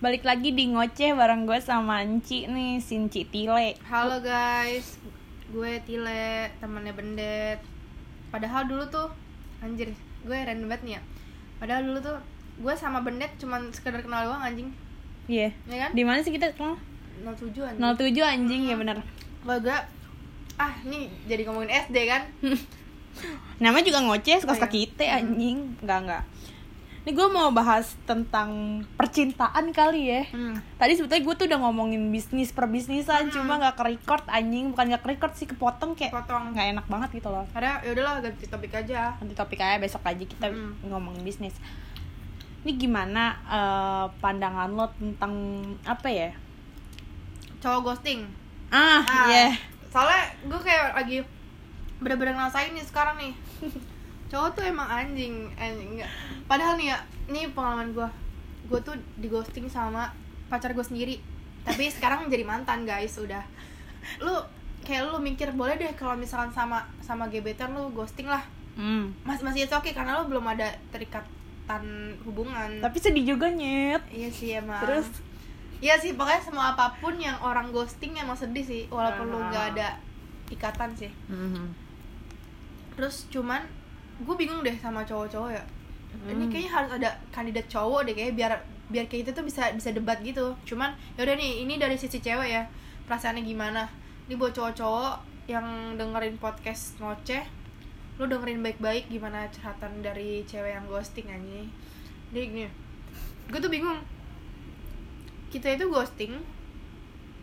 Balik lagi di ngoceh bareng gue sama Anci nih, Sinci Tile Halo guys, gue Tile, temannya Bendet. Padahal dulu tuh, anjir, gue random banget nih ya. Padahal dulu tuh, gue sama Bendet cuman sekedar kenal doang anjing. Iya Ya kan? Di mana sih kita kenal? 07 anjing. 07 anjing ya bener Kalau gak, ah ini jadi ngomongin SD kan? Namanya juga ngoceh, suka-suka Oh, iya. kita anjing Enggak, enggak Ini gue mau bahas tentang percintaan kali ya Hmm. Tadi sebetulnya gue tuh udah ngomongin bisnis perbisnisan Cuma gak ke-record anjing Bukan gak ke-record sih, kepotong kayak Potong. Gak enak banget gitu loh Ada, yaudahlah ganti topik aja. nanti topik aja besok aja kita Mm. ngomongin bisnis ini gimana eh, pandangan lo tentang apa ya Cowok ghosting. ah Ah, iya Soalnya gue kayak lagi bener-bener ngerasain nih sekarang nih. Cowok tuh emang anjing, anjing. Nggak. Padahal nih ya, ini pengalaman gue. Gue tuh di ghosting sama pacar gue sendiri. Tapi sekarang jadi mantan guys, udah. Lu kayak lu mikir boleh deh kalau misalkan sama sama gebetan lu ghosting lah. Hmm. Mas masih itu oke karena lu belum ada terikatan hubungan. tapi sedih juga nyet Iya sih emang. terus Iya sih, pokoknya semua apa pun yang orang ghosting emang sedih sih, walaupun lu Ah. nggak ada ikatan sih. Mhm. Terus cuman gue bingung deh sama cowok-cowok ya. Ini Hmm. kayaknya harus ada kandidat cowok deh kayak biar biar kayak gitu tuh bisa bisa debat gitu. Cuman yaudah nih, ini dari sisi cewek ya. Perasaannya gimana? Ini buat cowok-cowok yang dengerin podcast ngoceh, lu dengerin baik-baik gimana curhatan dari cewek yang ghosting aja. Jadi gini, gue tuh bingung. Kita itu ghosting,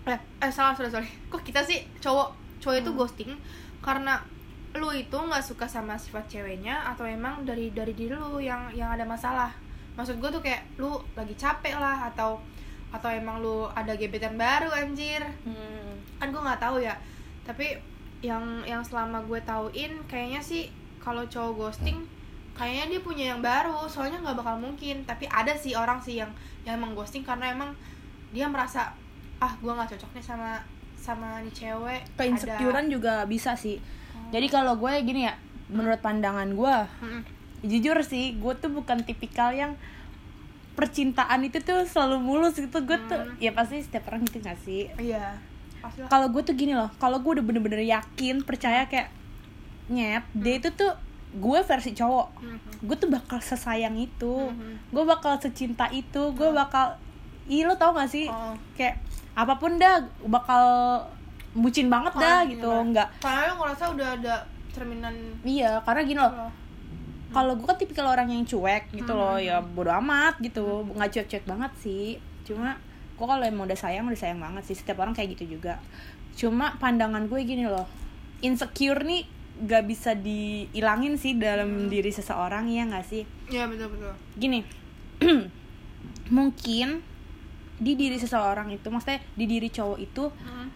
eh, eh salah sorry sorry. Kok kita sih cowok cowok itu Hmm. ghosting karena lu itu nggak suka sama sifat ceweknya atau emang dari dari diri lu yang yang ada masalah? Maksud gue tuh kayak lu lagi capek lah atau atau emang lu ada gebetan baru anjir. Hmm. kan gue nggak tahu ya. Tapi yang yang selama gue tauin kayaknya sih kalau cowok ghosting kayaknya dia punya yang baru. Soalnya nggak bakal mungkin. Tapi ada sih orang sih yang yang emang ghosting karena emang dia merasa ah gue nggak cocok nih sama sama nih cewek. Keinsecurean juga bisa sih jadi kalau gue gini ya menurut pandangan gue Mm-mm. jujur sih gue tuh bukan tipikal yang percintaan itu tuh selalu mulus gitu gue tuh Hmm. ya pasti setiap orang gitu gak sih iya lah kalau gue tuh gini loh kalau gue udah bener-bener yakin percaya kayak nyet dia itu tuh gue versi cowok Mhm. gue tuh bakal sesayang itu Mhm. gue bakal secinta itu gue bakal ih lo tau gak sih Oh. kayak apa pun dah bakal bucin banget dah Karena gitu gini, nggak. Karena lu ngerasa udah ada cerminan iya karena gini loh. Lo. kalau gue kan tipikal orang yang cuek gitu loh Hmm. ya bodo amat gitu. Nggak cuek-cuek banget sih. Cuma gue kalau emang udah sayang udah sayang banget sih. Setiap orang kayak gitu juga. Cuma pandangan gue gini loh. Insecure nih gak bisa dihilangin sih dalam Hmm. diri seseorang ya nggak sih? Iya betul betul. Gini mungkin di diri seseorang itu maksudnya di diri cowok itu Mhm.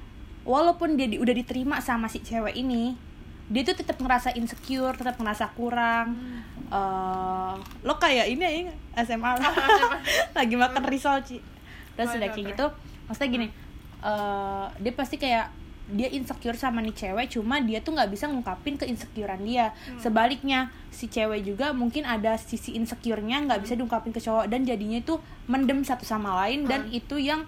Walaupun dia di- udah diterima sama si cewek ini dia tuh tetap ngerasa insecure tetap ngerasa kurang. Eh lo kayak ini ya SMA lagi makan risol Ci. Terus Oh, udah kayak gitu maksudnya gini eh dia pasti kayak dia insecure sama nih cewek cuma dia tuh nggak bisa ngungkapin ke insecurean dia sebaliknya si cewek juga mungkin ada sisi insecure-nya nggak bisa diungkapin ke cowok dan jadinya itu mendem satu sama lain dan Hmm. itu yang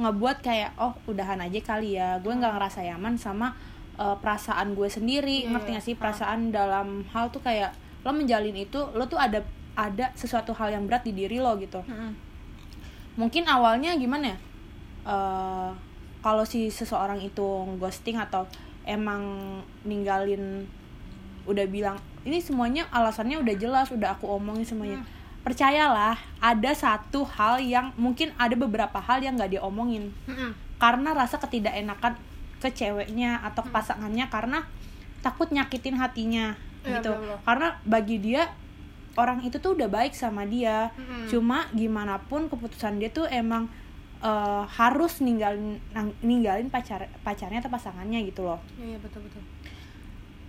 ngebuat kayak oh udahan aja kali ya. Gue nggak ngerasa nyaman sama uh, perasaan gue sendiri. Iya, ngerti gak sih? perasaan dalam hal tuh kayak lo menjalin itu lo tuh ada ada sesuatu hal yang berat di diri lo gitu. Mhm. mungkin awalnya gimana ya? Eh, kalau si seseorang itu ghosting atau emang ninggalin udah bilang ini semuanya alasannya udah jelas udah aku omongin semuanya. Hmm. Percayalah ada satu hal yang mungkin ada beberapa hal yang nggak diomongin Mhm. karena rasa ketidakenakan ke ceweknya atau ke pasangannya karena takut nyakitin hatinya Iya, gitu betul-betul. karena bagi dia orang itu tuh udah baik sama dia Mm-mm. cuma gimana pun keputusan dia tuh emang eh, harus ninggalin ninggalin pacar pacarnya atau pasangannya gitu loh iya iya, betul betul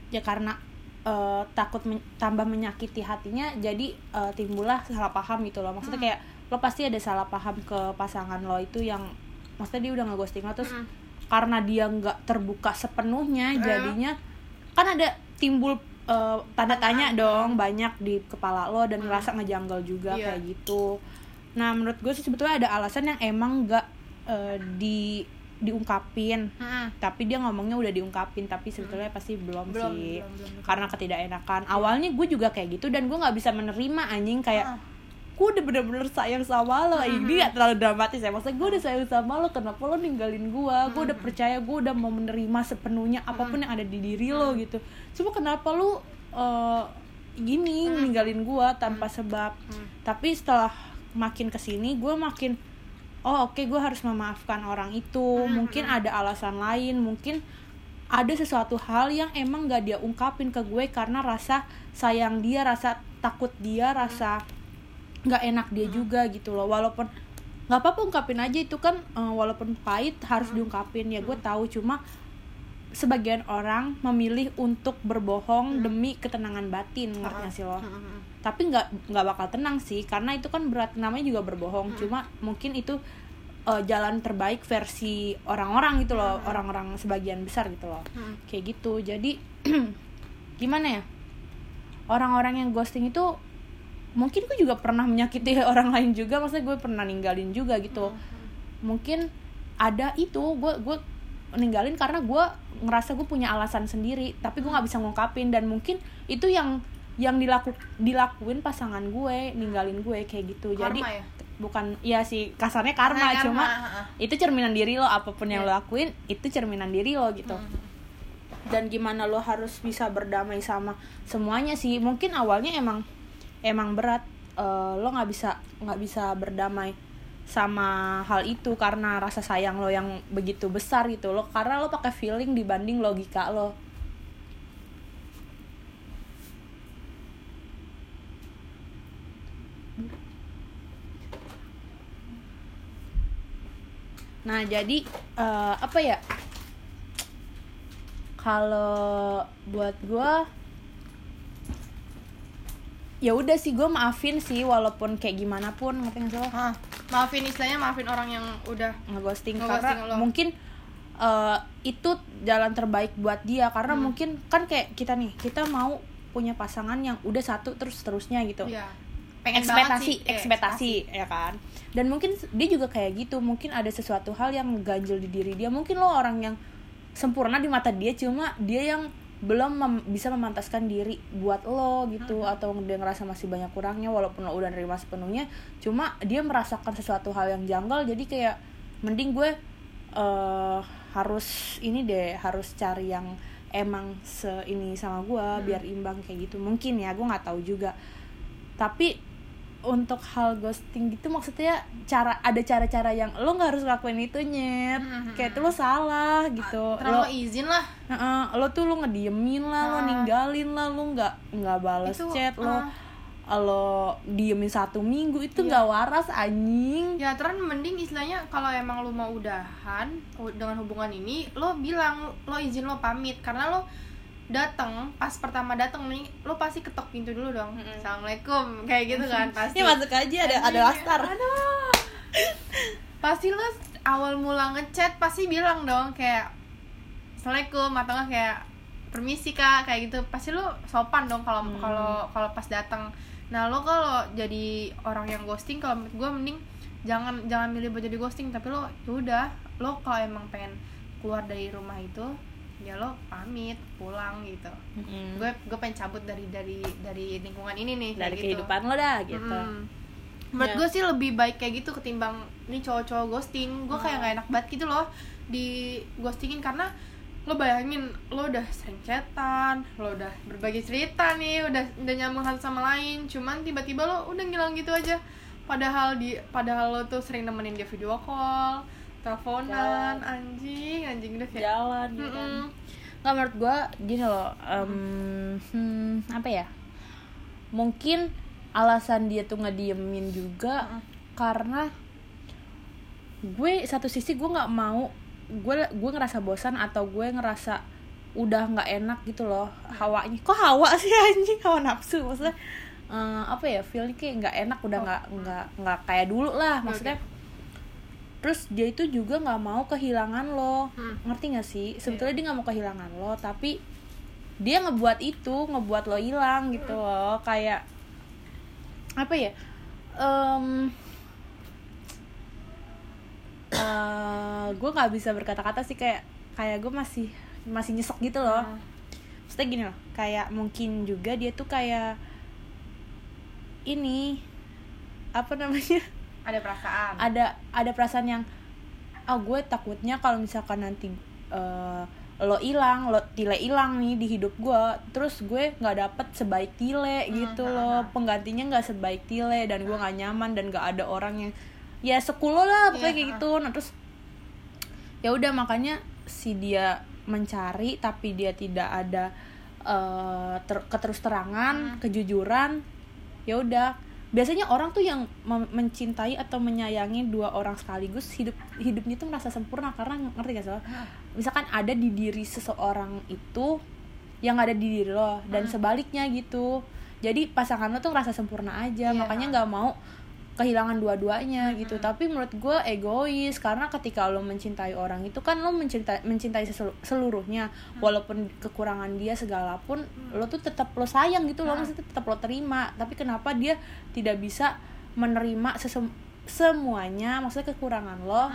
ya karena eh, takut men- tambah menyakiti hatinya jadi eh, timbullah salah paham gitu loh maksudnya Hmm. kayak lo pasti ada salah paham ke pasangan lo itu yang maksudnya dia udah ngeghosting lo terus Mm. karena dia nggak terbuka sepenuhnya Eh. jadinya kan ada timbul eh, tanda tanya dong banyak di kepala lo dan Hmm. ngerasa ngejanggal juga Iya. kayak gitu nah menurut gue sih sebetulnya ada alasan yang emang nggak eh, di diungkapin. Mm-mm. tapi dia ngomongnya udah diungkapin tapi sebetulnya pasti belum, Belum, sih. belum, belum, betul. karena ketidakenakan. Awalnya gue juga kayak gitu dan gue nggak bisa menerima anjing kayak Ah. gue udah bener-bener sayang sama lo. Ini gak terlalu dramatis ya maksudnya gue udah sayang sama lo kenapa lo ninggalin gue gue udah percaya gue udah mau menerima sepenuhnya apa pun yang ada di diri lo gitu. Cuma kenapa lo eh, gini ninggalin gue tanpa sebab? Tapi setelah makin ke sini gue makin oh oke gue harus memaafkan orang itu. Mungkin ada alasan lain mungkin ada sesuatu hal yang emang gak dia ungkapin ke gue karena rasa sayang dia rasa takut dia rasa nggak enak dia juga gitu loh. Walaupun nggak apa-apa ungkapin aja itu kan eh, walaupun pahit harus diungkapin ya gue tahu. Cuma sebagian orang memilih untuk berbohong demi ketenangan batin ngerti sih lo? Mm-mm. tapi nggak nggak bakal tenang sih karena itu kan berat namanya juga berbohong. Cuma mungkin itu eh, jalan terbaik versi orang-orang gitu loh orang-orang sebagian besar gitu loh. Mm. kayak gitu. Jadi gimana ya? Orang-orang yang ghosting itu mungkin gue juga pernah menyakiti orang lain juga. Maksudnya gue pernah ninggalin juga gitu. Mungkin ada itu gue gue ninggalin karena gue ngerasa gue punya alasan sendiri tapi gue nggak bisa ngungkapin dan mungkin itu yang yang dilaku dilakuin pasangan gue ninggalin gue kayak gitu jadi Karma ya? bukan ya sih kasarnya karma, karma, cuma ha-ha. itu cerminan diri lo apa pun yang Iya. lo lakuin itu cerminan diri lo gitu dan gimana lo harus bisa berdamai sama semuanya sih mungkin awalnya emang emang berat eh, lo nggak bisa nggak bisa berdamai sama hal itu karena rasa sayang lo yang begitu besar gitu lo karena lo pakai feeling dibanding logika lo. Nah jadi eh, apa ya? Kalau buat gue ya udah sih gue maafin sih walaupun kayak gimana pun ngerti nggak sih lo maafin istilahnya maafin orang yang udah ngeghosting Ngeghosting karena lo. mungkin eh, itu jalan terbaik buat dia. Karena Hmm. mungkin kan kayak kita nih kita mau punya pasangan yang udah satu terus terusnya gitu. Ya pengen banget ekspektasi sih. Eh, ekspektasi ya kan? Dan mungkin dia juga kayak gitu. Mungkin ada sesuatu hal yang ganjel di diri dia. Mungkin lo orang yang sempurna di mata dia cuma dia yang belum mem- bisa memantaskan diri buat lo gitu atau dia ngerasa masih banyak kurangnya walaupun lo udah nerima sepenuhnya. Cuma dia merasakan sesuatu hal yang janggal jadi kayak mending gue eh harus ini deh harus cari yang emang se ini sama gue biar imbang kayak gitu. Mungkin ya gue nggak tahu juga. Tapi untuk hal ghosting gitu maksudnya cara ada cara-cara yang lo nggak harus lakuin itu nyet Mhm. kayak itu lo salah gitu lo terlalu izin lah Heeh, lo tuh lo ngediemin lah lo Ah. ninggalin lah lo nggak nggak balas Itu, chat lo ah. lo diemin satu minggu itu Iya. nggak waras anjing ya terus mending istilahnya kalau emang lu mau udahan dengan hubungan ini lo bilang lo izin lo pamit karena lo datang pas pertama datang nih lo pasti ketok pintu dulu dong. Assalamualaikum kayak gitu kan pasti. Ini masuk aja ada ada aduh. pasti lo awal mula ngechat pasti bilang dong kayak assalamualaikum atau nggak kayak permisi kak kayak gitu. Pasti lo sopan dong kalau Hmm. kalau kalau pas datang nah lo kalau jadi orang yang ghosting kalau menurut gue mending jangan jangan milih buat jadi ghosting tapi lo ya udah lo kalau emang pengen keluar dari rumah itu ya lo pamit pulang gitu Mm-mm. gue gue pengen cabut dari dari dari lingkungan ini nih dari gitu. kehidupan lo dah gitu Mm. Menurut Ya. gue sih lebih baik kayak gitu ketimbang ini cowok-cowok ghosting. Gue kayak Hmm. gak enak banget gitu loh di ghostingin karena lo bayangin lo udah sering chatan, lo udah berbagi cerita nih, udah udah nyambung satu sama lain, cuman tiba-tiba lo udah ngilang gitu aja. Padahal di padahal lo tuh sering nemenin dia video call, teleponan, anjing, anjing udah kayak. Jalan gitu kan? Mm-mm. nggak menurut gue gini loh em, hmm, apa ya? Mungkin alasan dia tuh ngediemin juga Mm-mm. karena gue satu sisi gue nggak mau gue gue ngerasa bosan atau gue ngerasa udah nggak enak gitu loh hawanya. Kok hawa sih anjing? Hawa nafsu maksudnya eh, apa ya? Feelnya kayak nggak enak udah Oh. nggak nggak nggak kayak dulu lah maksudnya terus dia itu juga nggak mau kehilangan lo hmm. ngerti gak sih iya. sebetulnya yeah. dia nggak mau kehilangan lo tapi dia ngebuat itu ngebuat lo hilang gitu hmm. loh kayak apa ya um, uh, eh, gue nggak bisa berkata-kata sih kayak kayak gue masih masih nyesek gitu loh hmm. maksudnya gini loh kayak mungkin juga dia tuh kayak ini apa namanya ada perasaan ada ada perasaan yang ah gue takutnya kalau misalkan nanti eh, lo hilang lo tile hilang nih di hidup gue terus gue nggak dapet sebaik tile gitu hmm, loh hmm. penggantinya nggak sebaik tile dan gue nggak nyaman dan nggak ada orang yang ya sekulo lah pokoknya Iya, kayak hmm. gitu nah terus ya udah makanya si dia mencari tapi dia tidak ada eh, ter- keterus terangan Hmm. kejujuran ya udah biasanya orang tuh yang mencintai atau menyayangi dua orang sekaligus hidup hidupnya tuh merasa sempurna karena ngerti gak sih lo? misalkan ada di diri seseorang itu yang ada di diri lo dan sebaliknya gitu jadi pasangan lo tuh ngerasa sempurna aja Iya. makanya nggak mau kehilangan dua-duanya gitu. Tapi menurut gue egois karena ketika lo mencintai orang itu kan lo mencintai mencintai seluruhnya. Walaupun kekurangan dia segala pun lo tuh tetap lo sayang gitu lo maksudnya tetap lo terima. Tapi kenapa dia tidak bisa menerima sesem- semuanya maksudnya kekurangan lo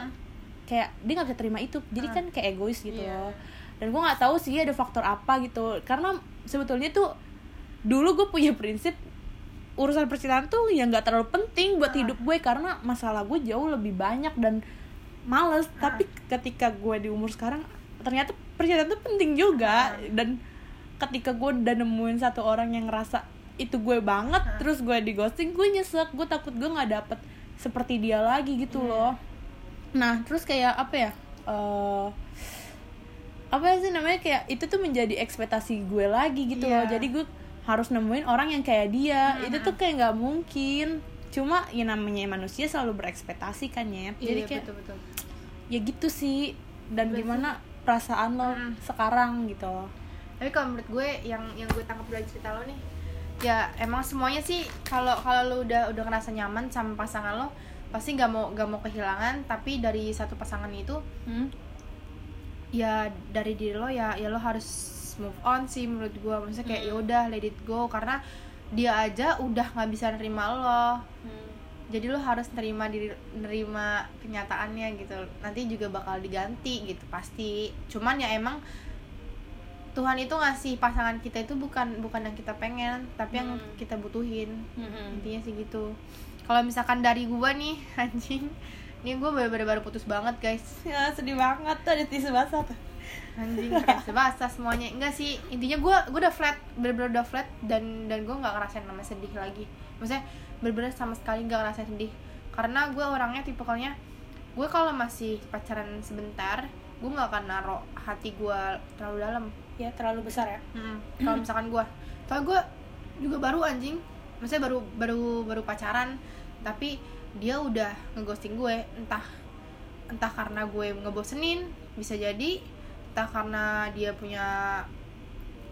kayak dia nggak bisa terima itu. Jadi kan kayak egois gitu Iya. loh. Dan gue nggak tahu sih ada faktor apa gitu. Karena sebetulnya tuh dulu gue punya prinsip urusan percintaan tuh yang nggak terlalu penting buat hidup gue karena masalah gue jauh lebih banyak dan males. Tapi ketika gue di umur sekarang ternyata percintaan tuh penting juga. Dan ketika gue udah nemuin satu orang yang ngerasa itu gue banget terus gue di ghosting gue nyesek. Gue takut gue nggak dapet seperti dia lagi gitu loh. Nah terus kayak apa ya? Eh apa sih namanya? Kayak itu tuh menjadi ekspektasi gue lagi gitu loh. Iya. jadi gue harus nemuin orang yang kayak dia. Itu tuh kayak nggak mungkin. Cuma ya namanya manusia selalu berekspektasi kan ya jadi Iya, kayak betul betul. ya gitu sih. Dan Betul. gimana perasaan lo Hmm. sekarang gitu. Tapi kalau menurut gue yang yang gue tangkap dari cerita lo nih ya emang semuanya sih kalau kalau lo udah udah ngerasa nyaman sama pasangan lo pasti nggak mau nggak mau kehilangan. Tapi dari satu pasangan itu hmm? ya dari diri lo ya ya lo harus move on sih menurut gue maksudnya kayak ya udah let it go. Karena dia aja udah nggak bisa nerima lo. Jadi lo harus nerima diri nerima kenyataannya gitu. Nanti juga bakal diganti gitu pasti. Cuman ya emang Tuhan itu ngasih pasangan kita itu bukan bukan yang kita pengen tapi yang Hmm. kita butuhin. Hmm. intinya sih gitu. Kalau misalkan dari gua nih anjing. Ini gue baru baru putus banget guys. Ya sedih banget tuh ada tisu basah tuh anjing basah semuanya. Enggak sih intinya gue gue udah flat bener-bener udah flat dan dan gue nggak ngerasain namanya sedih lagi. Maksudnya bener-bener sama sekali nggak ngerasain sedih. Karena gue orangnya tipikalnya gue kalau masih pacaran sebentar gue nggak akan naruh hati gue terlalu dalam. Ya terlalu besar ya? Mm, kalau misalkan gue kalau gue juga baru anjing. Maksudnya baru baru baru pacaran tapi dia udah ngeghosting gue entah entah karena gue ngebosenin bisa jadi entah karena dia punya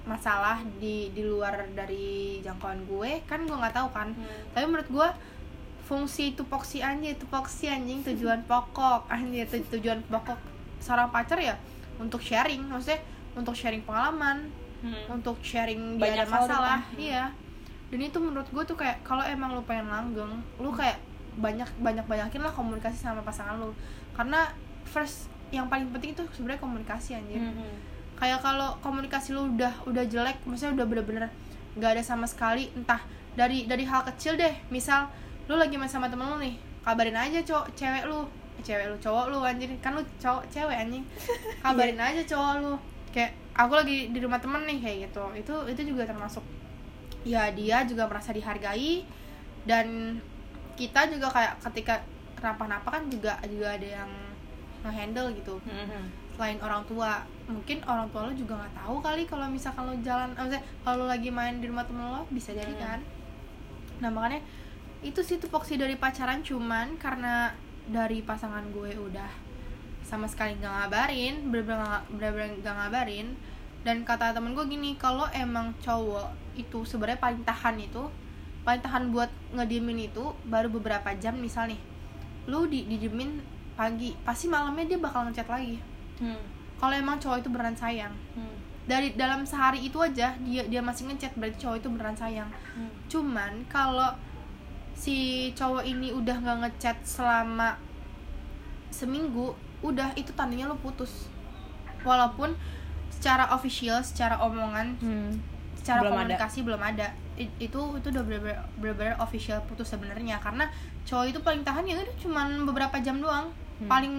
masalah di di luar dari jangkauan gue kan gue nggak tahu kan. Tapi menurut gue fungsi tupoksi anjing tupoksi anjing tujuan pokok anjing tu- tujuan pokok seorang pacar ya untuk sharing maksudnya untuk sharing pengalaman untuk sharing dia Banyak ada masalah depan. iya. Dan itu menurut gue tuh kayak kalau emang lu pengen langgeng lu kayak banyak banyak banyakin lah komunikasi sama pasangan lu. Karena first yang paling penting itu sebenarnya komunikasi anjir. Kayak kalau komunikasi lu udah udah jelek maksudnya udah bener-bener nggak ada sama sekali entah dari dari hal kecil deh. Misal lu lagi main sama temen lu nih kabarin aja cowok cewek lu. Eh, cewek lu cowok lu anjir. Kan lu cowok cewek anjing. Kabarin aja cowok lu. Kayak aku lagi di rumah temen nih kayak gitu. Itu itu juga termasuk. Ya dia juga merasa dihargai. Dan kita juga kayak ketika kenapa-napa kan juga juga ada yang ngehandle gitu. Selain orang tua mungkin orang tua lo juga nggak tahu kali kalau misalkan lo jalan eh, maksudnya kalau lo lagi main di rumah temen lo bisa jadi Hmm. kan? Nah makanya itu sih tupoksi dari pacaran cuman karena dari pasangan gue udah sama sekali nggak ngabarin bener-bener nggak ngabarin dan kata temen gue gini kalau emang cowok itu sebenarnya paling tahan itu paling tahan buat ngediemin itu baru beberapa jam misal nih lu di didiemin pagi pasti malamnya dia bakal ngechat lagi. Kalau emang cowok itu beneran sayang. Dari dalam sehari itu aja dia dia masih ngechat berarti cowok itu beneran sayang. Cuman kalau si cowok ini udah nggak ngechat selama seminggu udah itu tandanya lo putus. Walaupun secara official secara omongan Hmm. secara Belum ada. komunikasi belum ada. I- itu itu udah bener-bener official putus sebenarnya. Karena cowok itu paling tahan ya udah cuman beberapa jam doang Hmm. paling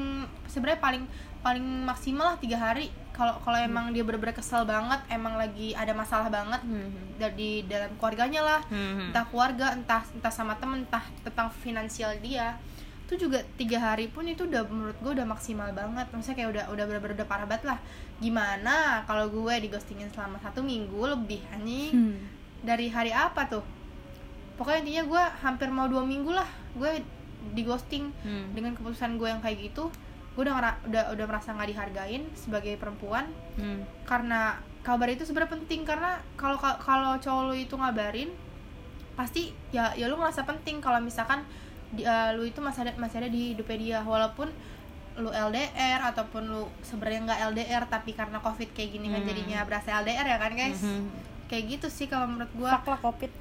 sebenarnya paling paling maksimal lah tiga hari kalau kalau Hmm. emang dia bener-bener kesel banget emang lagi ada masalah banget Hmm. dari dalam keluarganya lah Hmm. entah keluarga entah entah sama temen entah tentang finansial dia itu juga tiga hari pun itu udah menurut gue udah maksimal banget maksudnya kayak udah udah bener-bener udah parah banget lah gimana kalau gue di ghostingin selama satu minggu lebih anjing Hmm. dari hari apa tuh pokoknya intinya gue hampir mau dua minggu lah gue di ghosting Hmm. dengan keputusan gue yang kayak gitu gue udah ngera- udah udah merasa nggak dihargain sebagai perempuan Hmm. karena kabar itu sebenarnya penting karena kalau kalau cowok lu itu ngabarin pasti ya ya lu ngerasa penting kalau misalkan di, eh, lu itu masih ada masih ada di hidupnya dia walaupun lu LDR ataupun lu sebenarnya nggak LDR tapi karena covid kayak gini kan Hmm. jadinya berasa LDR ya kan guys Mhm. kayak gitu sih kalau menurut gua Fuck lah covid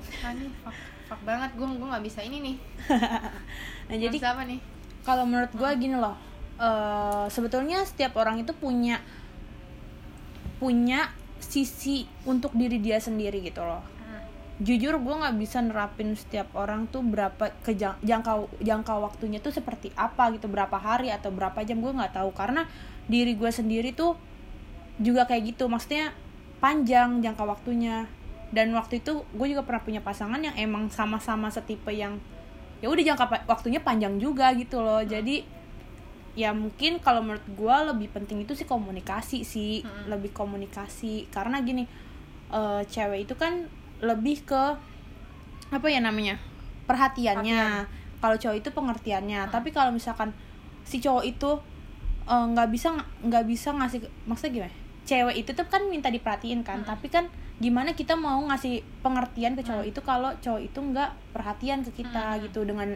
fuck, fuck banget gua gua nggak bisa ini nih. Nah jadi apa nih. kalau menurut gue gini loh eh, sebetulnya setiap orang itu punya punya sisi untuk diri dia sendiri gitu loh. Hmm. jujur gue nggak bisa nerapin setiap orang tuh berapa ke jangka jangka waktunya tuh seperti apa gitu berapa hari atau berapa jam gue nggak tahu. Karena diri gue sendiri tuh juga kayak gitu maksudnya panjang jangka waktunya dan waktu itu gue juga pernah punya pasangan yang emang sama-sama setipe yang ya udah jangka waktunya panjang juga gitu loh. Jadi ya mungkin kalau menurut gue lebih penting itu sih komunikasi sih. Mm-mm. lebih komunikasi. Karena gini eh, cewek itu kan lebih ke apa ya namanya perhatiannya. Kalau cowok itu pengertiannya. Tapi kalau misalkan si cowok itu eh, nggak bisa nggak bisa ngasih maksudnya gimana? Cewek itu tuh kan minta diperhatiin kan. Mm. tapi kan gimana kita mau ngasih pengertian ke cowok itu kalau cowok itu nggak perhatian ke kita Mm. gitu dengan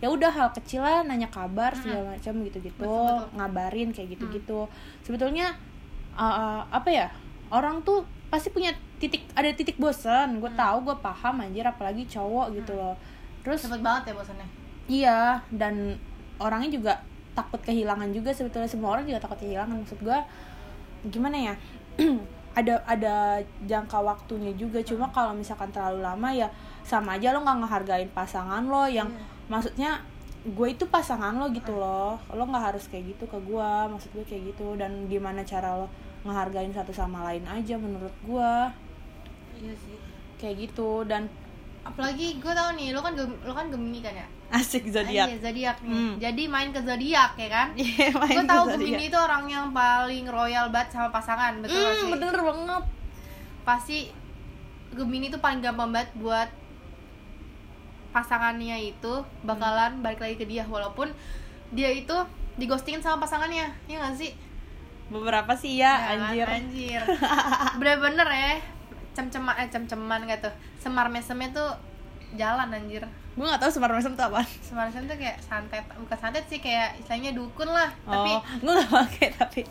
ya udah hal kecil lah nanya kabar Mm. segala macam gitu gitu Betul, betul. ngabarin kayak gitu gitu sebetulnya uh, apa ya orang tuh pasti punya titik ada titik bosan gue Hmm. tahu gue paham anjir apalagi cowok gitu loh. Terus cepet banget ya bosannya? Iya dan orangnya juga takut kehilangan juga sebetulnya. Semua orang juga takut kehilangan. Maksud gue gimana ya ada ada jangka waktunya juga. Cuma kalau misalkan terlalu lama ya sama aja lo nggak ngehargain pasangan lo yang Iya. maksudnya gue itu pasangan lo gitu loh. Lo nggak harus kayak gitu ke gue maksud gue kayak gitu. Dan gimana cara lo ngehargain satu sama lain aja menurut gue iya sih. Kayak gitu. Dan apalagi gue tau nih lo kan lo kan gemini kan ya? Asik Ah, iya, zodiak nih. Hmm. jadi main ke zodiak ya kan? Main gue zodiak. gemini itu orang yang paling royal banget sama pasangan betul Hmm, sih? bener banget. Pasti gemini itu paling gampang banget buat pasangannya itu bakalan balik lagi ke dia walaupun dia itu digostingin sama pasangannya ya gak sih? Beberapa sih ya, Ya kan? anjir. Anjir. Bener-bener ya cem-ceman eh cem-ceman gitu. Semar mesemnya tuh jalan anjir. Gue gak tahu semar mesem tuh apa semar mesem tuh kayak santet bukan santet sih kayak istilahnya dukun lah tapi oh gue gak pakai tapi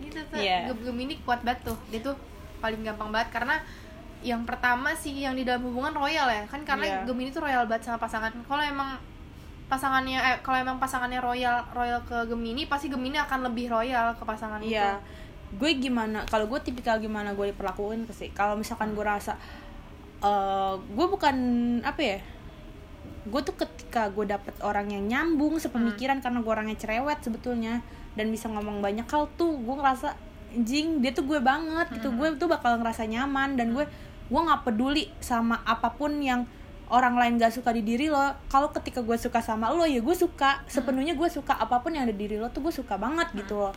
gitu tuh. Gem- Gemini kuat banget tuh. Dia tuh paling gampang banget karena yang pertama sih yang di dalam hubungan royal ya. Kan karena Iya. Gemini tuh royal banget sama pasangan. Kalau emang pasangannya eh kalau emang pasangannya royal royal ke Gemini pasti Gemini akan lebih royal ke pasangan iya. itu gue gimana kalau gue tipikal gimana gue diperlakuin ke sih kalau misalkan gue rasa eh gue bukan apa ya gue tuh ketika gue dapet orang yang nyambung sepemikiran karena gue orangnya cerewet sebetulnya dan bisa ngomong banyak hal tuh gue ngerasa anjing dia tuh gue banget gitu. Gue tuh bakal ngerasa nyaman dan gue gue nggak peduli sama apa pun yang orang lain gak suka di diri lo. Kalau ketika gue suka sama lo ya gue suka. Sepenuhnya gue suka apa pun yang ada di diri lo tuh gue suka banget gitu loh.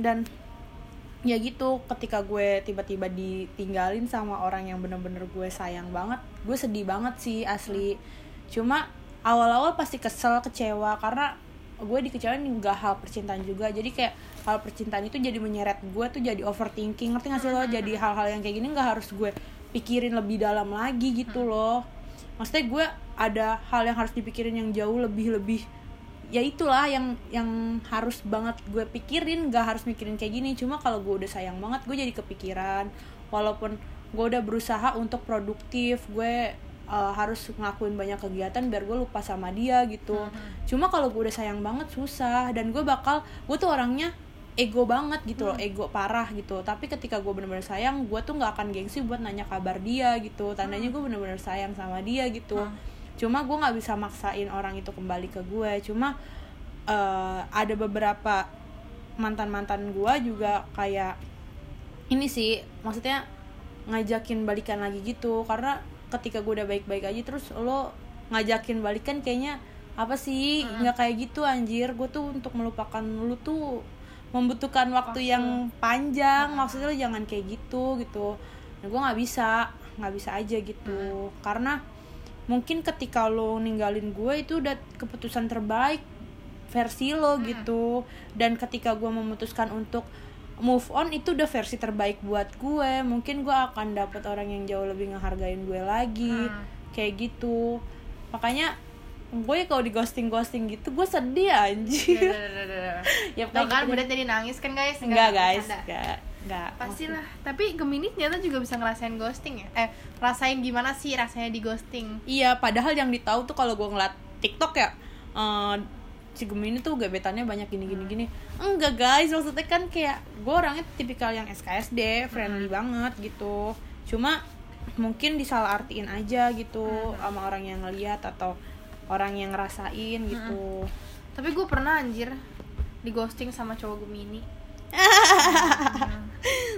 Dan ya gitu ketika gue tiba-tiba ditinggalin sama orang yang bener-bener gue sayang banget gue sedih banget sih asli. Cuma awal-awal pasti kesel kecewa karena gue dikecewain nggak hal percintaan juga. Jadi kayak hal percintaan itu jadi menyeret gue tuh jadi overthinking. Ngerti gak sih lo? Jadi hal-hal yang kayak gini nggak harus gue pikirin lebih dalam lagi gitu loh. Maksudnya gue ada hal yang harus dipikirin yang jauh lebih lebih ya itulah yang yang harus banget gue pikirin gak harus mikirin kayak gini. Cuma kalau gue udah sayang banget gue jadi kepikiran. Walaupun gue udah berusaha untuk produktif gue uh, harus ngelakuin banyak kegiatan biar gue lupa sama dia gitu. Cuma kalau gue udah sayang banget susah. Dan gue bakal gue tuh orangnya ego banget gitu loh ego parah gitu. Tapi ketika gue bener-bener sayang gue tuh nggak akan gengsi buat nanya kabar dia gitu. Tandanya gue bener-bener sayang sama dia gitu cuma gue nggak bisa maksain orang itu kembali ke gue cuma uh, ada beberapa mantan mantan gue juga kayak ini sih maksudnya ngajakin balikan lagi gitu. Karena ketika gue udah baik-baik aja terus lo ngajakin balikan kayaknya apa sih? Nggak kayak gitu anjir. Gue tuh untuk melupakan lu tuh membutuhkan waktu, Waktu. yang panjang maksudnya lo jangan kayak gitu gitu. Nah, gue nggak bisa nggak bisa aja gitu. Karena mungkin ketika lo ninggalin gue itu udah keputusan terbaik versi lo gitu. Dan ketika gue memutuskan untuk move on itu udah versi terbaik buat gue. Mungkin gue akan dapet orang yang jauh lebih ngehargain gue lagi. Hmm. kayak gitu. Makanya gue kalau di ghosting ghosting gitu gue sedih anjir. Ya Tuh kan gitu. deh. berat jadi nangis kan guys? Enggak guys bercanda. enggak enggak pastilah. tapi Gemini ternyata juga bisa ngerasain ghosting ya? Eh rasain gimana sih rasanya di ghosting? Iya, padahal yang ditahu tuh kalau gue ngeliat TikTok ya eh, si Gemini tuh gebetannya banyak gini gini gini. Enggak guys, maksudnya kan kayak gue orangnya tipikal yang SKSD, friendly banget gitu. Cuma mungkin disalah artiin aja gitu sama orang yang ngeliat atau orang yang ngerasain gitu. tapi gue pernah anjir di ghosting sama cowok Gemini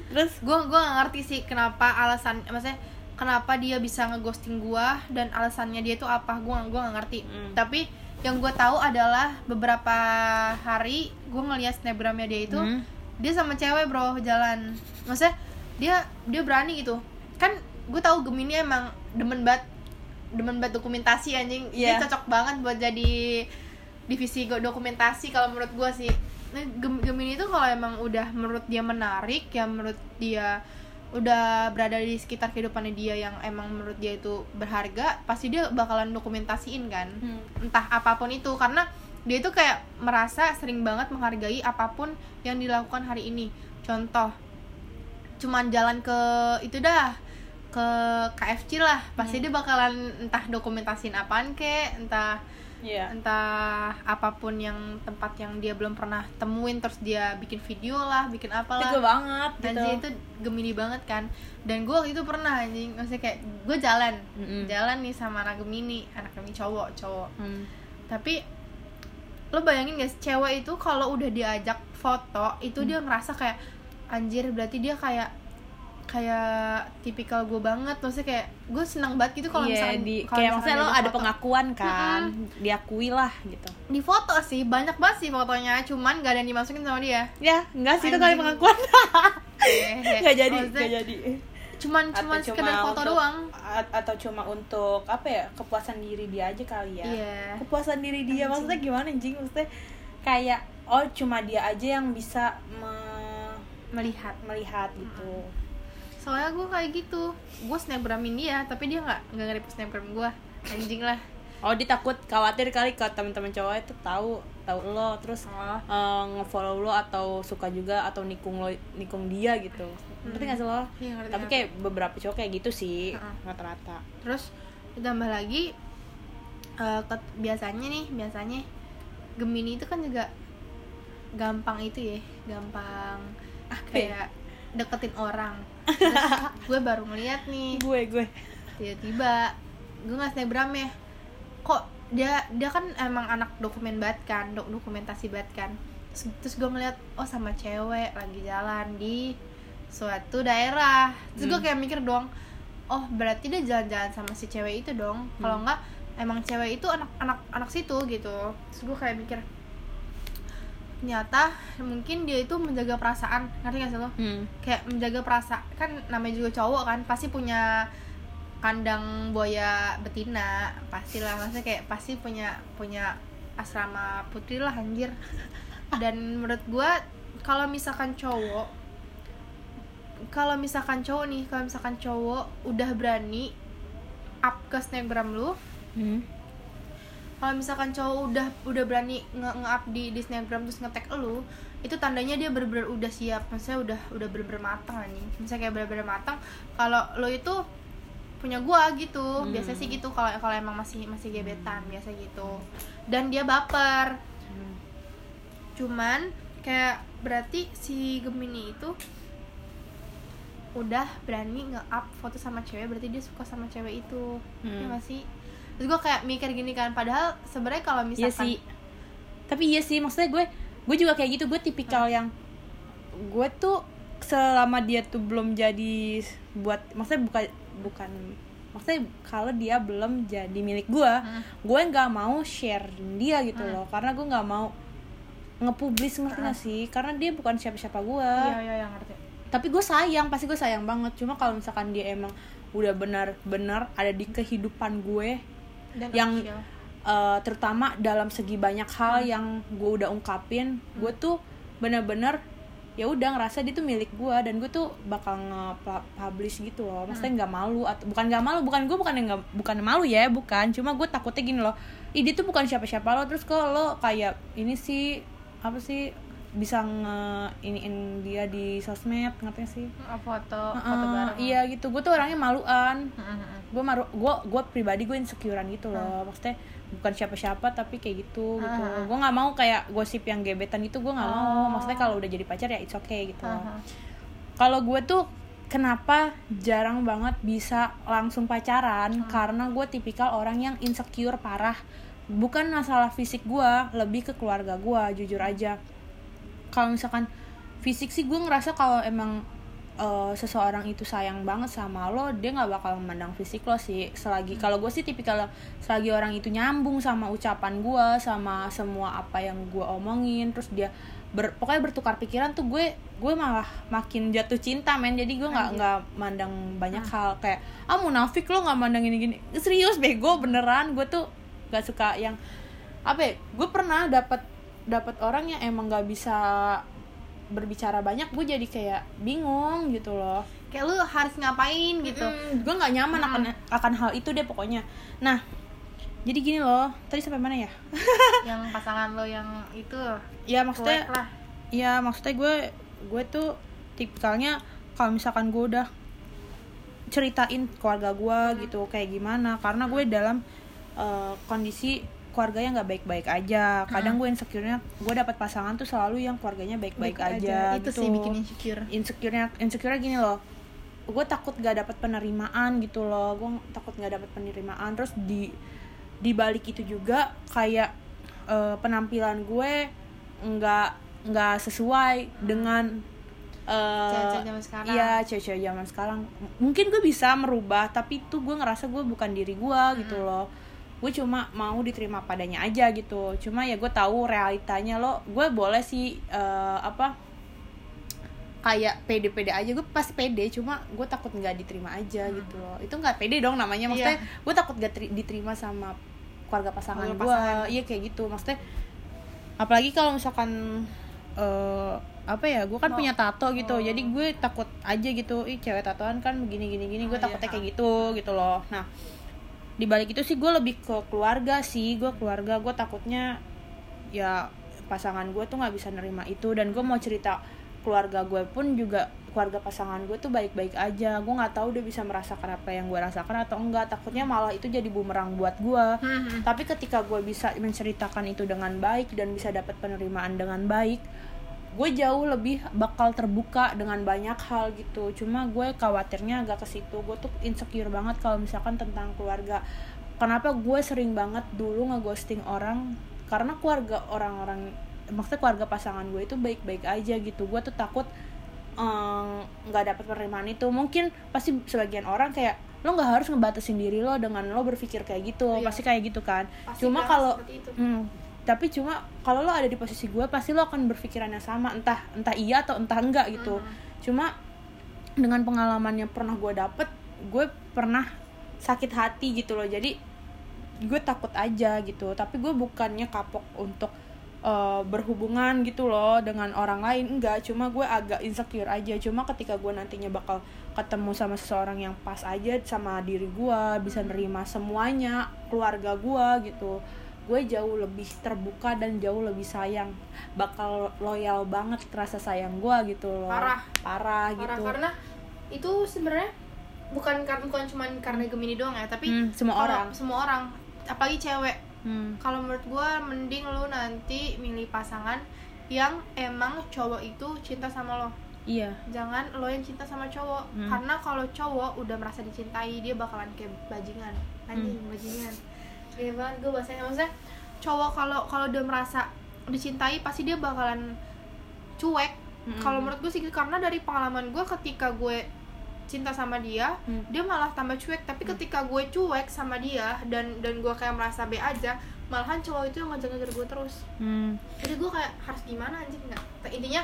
Terus gue gue gak ngerti sih kenapa alasan maksudnya kenapa dia bisa ngeghosting gue dan alasannya dia itu apa gue gue gak ngerti Hmm. tapi yang gue tahu adalah beberapa hari gue ngeliat snapgramnya dia itu Hmm. dia sama cewek bro jalan maksudnya dia dia berani gitu kan gue tahu Gemini emang demen banget demen banget dokumentasi anjing dia Iya. cocok banget buat jadi divisi dokumentasi kalau menurut gue sih nah, Gem- Gemini itu kalau emang udah menurut dia menarik ya menurut dia udah berada di sekitar kehidupannya dia yang emang menurut dia itu berharga pasti dia bakalan dokumentasiin kan. Hmm. entah apa pun itu karena dia itu kayak merasa sering banget menghargai apa pun yang dilakukan hari ini. Contoh cuman jalan ke itu dah ke KFC lah. Pasti dia bakalan entah dokumentasiin apaan kek entah Iya. entah apa pun yang tempat yang dia belum pernah temuin terus dia bikin video lah bikin Itu apalah gue banget gitu. anjing itu Gemini banget kan dan gue waktu itu pernah anjing maksudnya kayak gue jalan Mm-mm. jalan nih sama anak Gemini anak Gemini cowok cowok Hmm. tapi lo bayangin guys cewek itu kalau udah diajak foto itu dia ngerasa kayak anjir berarti dia kayak kayak tipikal gue banget maksudnya kayak gue senang banget gitu kalau Iya, misalkan di, kayak maksudnya lo ada foto. pengakuan kan, diakui lah gitu. di foto sih banyak banget sih fotonya cuman gak ada yang dimasukin sama dia Ya, enggak sih itu Anjing. kali pengakuan. Enggak jadi, Maksudnya, enggak jadi. cuman Atau cuman sekedar foto untuk- doang atau cuma untuk apa ya? Kepuasan diri dia aja kali ya. Iya. Kepuasan diri dia maksudnya gimana anjing? Maksudnya kayak oh cuma dia aja yang bisa me- melihat melihat gitu. Soalnya gue kayak gitu gue snapgramin dia tapi dia nggak nggak nge-repost snapgram gue anjing lah Oh, dia takut khawatir kali kalau teman-teman cowok itu tahu tahu lo terus oh. eh, nge-follow lo atau suka juga atau nikung lo nikung dia gitu. Ngerti gak sih lo? Iya, ngerti, Tapi kayak beberapa cowok kayak gitu sih rata-rata. terus ditambah lagi ket- biasanya nih biasanya Gemini itu kan juga gampang itu ya gampang Apa ya? kayak deketin orang. Terus gue baru ngeliat nih. Gue gue. tiba-tiba gue nggak snapgram ya. Kok dia dia kan emang anak dokumen banget kan dok dokumentasi banget kan. Terus, terus gue ngeliat oh sama cewek lagi jalan di suatu daerah. Terus gue Hmm. kayak mikir dong oh berarti dia jalan-jalan sama si cewek itu dong. Kalau Hmm. nggak emang cewek itu anak anak anak situ gitu. Terus gue kayak mikir ternyata mungkin dia itu menjaga perasaan ngerti gak sih lo Hmm. kayak menjaga perasaan kan namanya juga cowok kan pasti punya kandang buaya betina pastilah maksudnya kayak pasti punya punya asrama putri lah anjir dan menurut gua kalau misalkan cowok kalau misalkan cowok nih kalau misalkan cowok udah berani up ke snapgram lu Hmm. Kalau misalkan cowok udah udah berani nge up di di snapgram terus nge-tag lu itu tandanya dia bener-bener udah siap. Maksudnya udah udah bener-bener matang anjing misalnya kayak bener-bener matang. Kalau lo itu punya gua gitu. Hmm. biasa sih gitu kalau kalau emang masih masih gebetan biasa gitu. Dan dia baper. Hmm. cuman kayak berarti si Gemini itu udah berani nge-up foto sama cewek berarti dia suka sama cewek itu. Hmm. ya nggak sih terus gue kayak mikir gini kan padahal sebenarnya kalau Iya misalkan sih. Tapi iya sih, maksudnya gue gue juga kayak gitu, gue tipikal yang gue tuh selama dia tuh belum jadi buat maksudnya bukan bukan maksudnya kalau dia belum jadi milik gue, Hmm. gue nggak mau share dia gitu Hmm. loh, karena gue nggak mau ngepublis ngerti gak sih? Karena dia bukan siapa-siapa gue. iya iya yang ngerti Tapi gue sayang, pasti gue sayang banget. Cuma kalau misalkan dia emang udah benar-benar ada di kehidupan gue, dan Yang- official. uh, terutama dalam segi banyak hal yang gue udah ungkapin gue tuh bener-bener ya udah ngerasa dia tuh milik gue dan gue tuh bakal nge-publish gitu loh. Maksudnya nggak malu atau bukan nggak malu bukan gue bukan yang nggak bukan malu ya bukan. Cuma gue takutnya gini loh ih dia tuh bukan siapa-siapa lo. Terus kok lo kayak ini sih apa sih bisa nge iniin dia di sosmed ngerti sih? Oh, foto foto Heeh, bareng. iya gitu. Gue tuh orangnya maluan. Gue maru gue gue pribadi gue insecurean gitu loh. Maksudnya bukan siapa-siapa tapi kayak gitu gitu. Ah. gue nggak mau kayak gosip yang gebetan itu gue nggak mau. Oh. maksudnya kalau udah jadi pacar ya it's okay gitu Heeh. kalau gue tuh kenapa jarang banget bisa langsung pacaran? Karena gue tipikal orang yang insecure parah. Bukan masalah fisik gue lebih ke keluarga gue jujur aja kalau misalkan fisik sih gue ngerasa kalau emang eh, seseorang itu sayang banget sama lo dia nggak bakal memandang fisik lo sih. Selagi kalau gue sih tipikal selagi orang itu nyambung sama ucapan gue sama semua apa yang gue omongin terus dia ber, pokoknya bertukar pikiran tuh gue gue malah makin jatuh cinta men. Jadi gue nggak nggak mandang banyak hal. Kayak ah munafik lo nggak mandang ini gini. Serius bego beneran. Gue tuh nggak suka yang apa ya gue pernah dapat dapat orang yang emang nggak bisa berbicara banyak gue jadi kayak bingung gitu loh. Kayak lu harus ngapain gitu. Gue nggak nyaman akan akan hal itu deh pokoknya. Nah jadi gini loh tadi sampai mana ya? Yang pasangan lo yang itu. Ya maksudnya lah. ya maksudnya gue gue tuh tipikalnya kalau misalkan gue udah ceritain keluarga gue gitu kayak gimana karena gue dalam eh, kondisi keluarganya nggak baik-baik aja. Kadang gue insecure-nya gue dapat pasangan tuh selalu yang keluarganya baik-baik aja, itu gitu. sih bikin insecure. Insecure-nya insecure gini loh. Gue takut gak dapat penerimaan gitu loh. Gue takut gak dapat penerimaan. Terus di di balik itu juga kayak eh, penampilan gue nggak nggak sesuai dengan eh, Cewek-cewek zaman sekarang. iya cewek-cewek zaman sekarang. Mungkin gue bisa merubah tapi itu gue ngerasa gue bukan diri gue gitu loh gue cuma mau diterima padanya aja gitu. Cuma ya gue tahu realitanya lo. Gue boleh sih eh, apa kayak pede-pede aja. Gue pasti pede cuma gue takut nggak diterima aja gitu. Loh itu nggak pede dong namanya. Maksudnya gue takut gak teri- diterima sama keluarga pasangan Keluarga gue pasangan. iya kayak gitu. Maksudnya apalagi kalau misalkan eh apa ya gue kan Mau- punya tato gitu. Oh. jadi gue takut aja gitu. Ih cewek tatoan kan begini gini gini. Gue Oh, takutnya iya. kayak gitu gitu loh. Nah di balik itu sih gue lebih ke keluarga sih gue keluarga gue takutnya ya pasangan gue tuh nggak bisa nerima itu. Dan gue mau cerita keluarga gue pun juga keluarga pasangan gue tuh baik-baik aja. Gue nggak tahu dia bisa merasakan apa yang gue rasakan atau enggak. Takutnya malah itu jadi bumerang buat gue Hmm, tapi ketika gue bisa menceritakan itu dengan baik dan bisa dapat penerimaan dengan baik gue jauh lebih bakal terbuka dengan banyak hal gitu. Cuma gue khawatirnya agak ke situ. Gue tuh insecure banget kalau misalkan tentang keluarga. Kenapa gue sering banget dulu ngeghosting orang? Karena keluarga orang-orang maksudnya keluarga pasangan gue itu baik-baik aja gitu. Gue tuh takut nggak dapat penerimaan itu. Mungkin pasti sebagian orang kayak lo nggak harus ngebatasin diri lo dengan lo berpikir kayak gitu. Iya. pasti kayak gitu kan. Pasti cuma banget kalau. Hmm, tapi cuma kalau lo ada di posisi gue pasti lo akan berpikiran yang sama. Entah entah iya atau entah enggak gitu. Cuma dengan pengalaman yang pernah gue dapet gue pernah sakit hati gitu loh. Jadi gue takut aja gitu. Tapi gue bukannya kapok untuk eh, berhubungan gitu loh dengan orang lain. Enggak cuma gue agak insecure aja. Cuma ketika gue nantinya bakal ketemu sama seseorang yang pas aja sama diri gue bisa nerima semuanya keluarga gue gitu gue jauh lebih terbuka dan jauh lebih sayang bakal loyal banget rasa sayang gue gitu loh Parah. parah Parah, gitu karena itu sebenarnya bukan karena bukan cuma karena Gemini doang ya tapi Hmm, semua orang. semua orang apalagi cewek Hmm. kalau menurut gue mending lu nanti milih pasangan yang emang cowok itu cinta sama lo iya jangan lo yang cinta sama cowok Hmm. karena kalau cowok udah merasa dicintai dia bakalan kayak bajingan anjing Hmm. bajingan Gaya banget gue bahasanya maksudnya cowok kalau kalau udah merasa dicintai pasti dia bakalan cuek Mm-mm. kalau menurut gue sih gitu. karena dari pengalaman gue ketika gue cinta sama dia Hmm. dia malah tambah cuek tapi ketika gue cuek sama dia dan dan gue kayak merasa be aja malahan cowok itu yang ngejar-ngejar gue terus Hmm. jadi gue kayak harus gimana anjing nggak intinya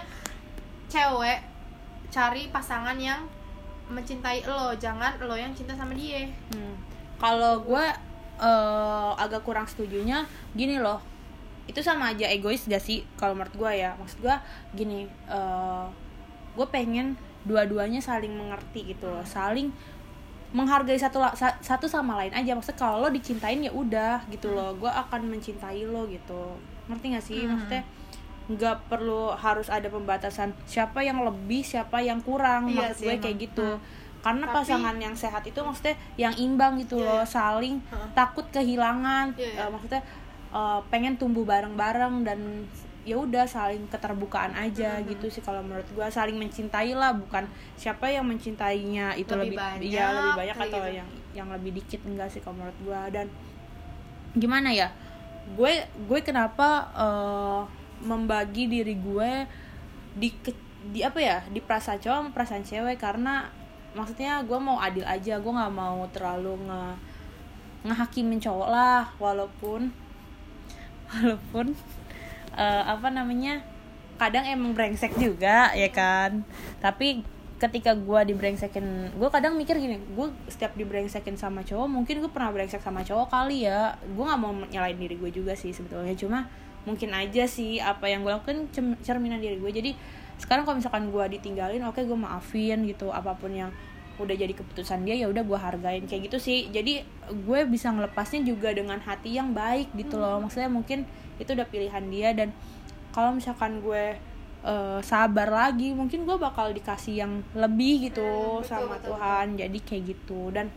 cewek cari pasangan yang mencintai lo jangan lo yang cinta sama dia Hmm. Kalau gue eh, agak kurang setujunya gini loh, itu sama aja egois gak sih? Kalau menurut gue ya, maksud gue gini, gue pengen dua-duanya saling mengerti gitu loh, saling menghargai satu satu sama lain aja. Maksudnya kalau lo dicintain ya udah gitu loh, gue akan mencintai lo gitu. Ngerti gak sih? Hmm. Maksudnya nggak perlu harus ada pembatasan siapa yang lebih siapa yang kurang Iya maksud sih, gue kayak gitu Hmm. Karena Tapi- pasangan yang sehat itu maksudnya yang imbang gitu Iya, loh iya. saling Heeh. takut kehilangan Iya, iya. eh, maksudnya eh, pengen tumbuh bareng-bareng dan ya udah saling keterbukaan aja Mhm. gitu sih kalau menurut gua saling mencintai lah bukan siapa yang mencintainya itu Lebih lebih, banyak, ya lebih banyak atau gitu. yang yang lebih dikit enggak sih kalau menurut gua dan gimana ya gue gue kenapa eh, membagi diri gue di ke- di apa ya di perasaan cowok sama perasaan cewek karena maksudnya gue mau adil aja gue nggak mau terlalu nge ngehakimin cowok lah walaupun walaupun eh, apa namanya kadang emang brengsek juga ya kan? Tapi ketika gue dibrengsekin gue kadang mikir gini gue setiap dibrengsekin sama cowok mungkin gue pernah brengsek sama cowok kali ya. Gue nggak mau nyalain diri gue juga sih sebetulnya cuma mungkin aja sih apa yang gue lakukan cerminan diri gue jadi sekarang kalau misalkan gue ditinggalin oke gue maafin gitu apa pun yang udah jadi keputusan dia ya udah gue hargain kayak gitu sih. Jadi gue bisa ngelepasnya juga dengan hati yang baik gitu loh. Maksudnya mungkin itu udah pilihan dia dan kalau misalkan gue eh, sabar lagi mungkin gue bakal dikasih yang lebih gitu Hmm, betul, sama betul, Tuhan. jadi kayak gitu. Dan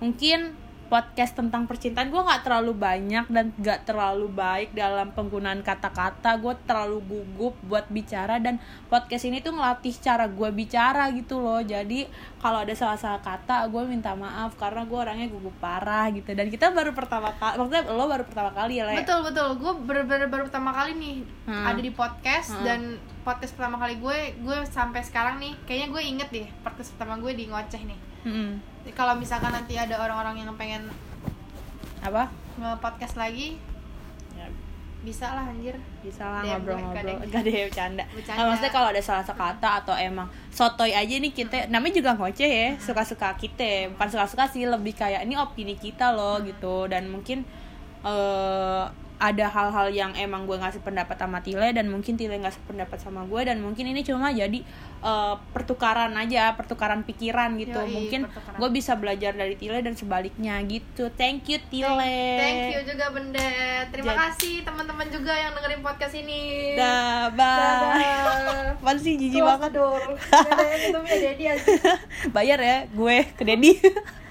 mungkin podcast tentang percintaan gue nggak terlalu banyak dan nggak terlalu baik dalam penggunaan kata-kata gue terlalu gugup buat bicara dan podcast ini tuh ngelatih cara gue bicara gitu loh jadi kalau ada salah-salah kata gue minta maaf karena gue orangnya gugup parah gitu dan kita baru pertama kali maksudnya lo baru pertama kali ya Le? betul betul gue bener-bener baru pertama kali nih Hmm. ada di podcast Hmm. dan podcast pertama kali gue gue sampai sekarang nih kayaknya gue inget deh podcast pertama gue di ngoceh nih Mm-mm. Kalau misalkan nanti ada orang-orang yang pengen apa? nge-podcast lagi ya, bisa lah anjir. Bisa lah ngobrol-ngobrol. gak deh bercanda. Bercanda. Nah, maksudnya kalau ada salah kata atau emang sotoy aja nih kita namanya juga ngoceh ya suka-suka kita. Bukan suka-suka sih lebih kayak ini opini kita loh gitu. Dan mungkin eh ada hal-hal yang emang gue ngasih pendapat sama Tile dan mungkin Tile ngasih pendapat sama gue dan mungkin ini cuma jadi eh, pertukaran aja pertukaran pikiran gitu. Yoi, mungkin gue bisa belajar dari Tile dan sebaliknya gitu. Thank you Tile. Thank you juga Bendet terima Jadi- kasih teman-teman juga yang dengerin podcast ini. Dah bye. Apaan sih jijik banget. aja. bayar ya gue ke Dedi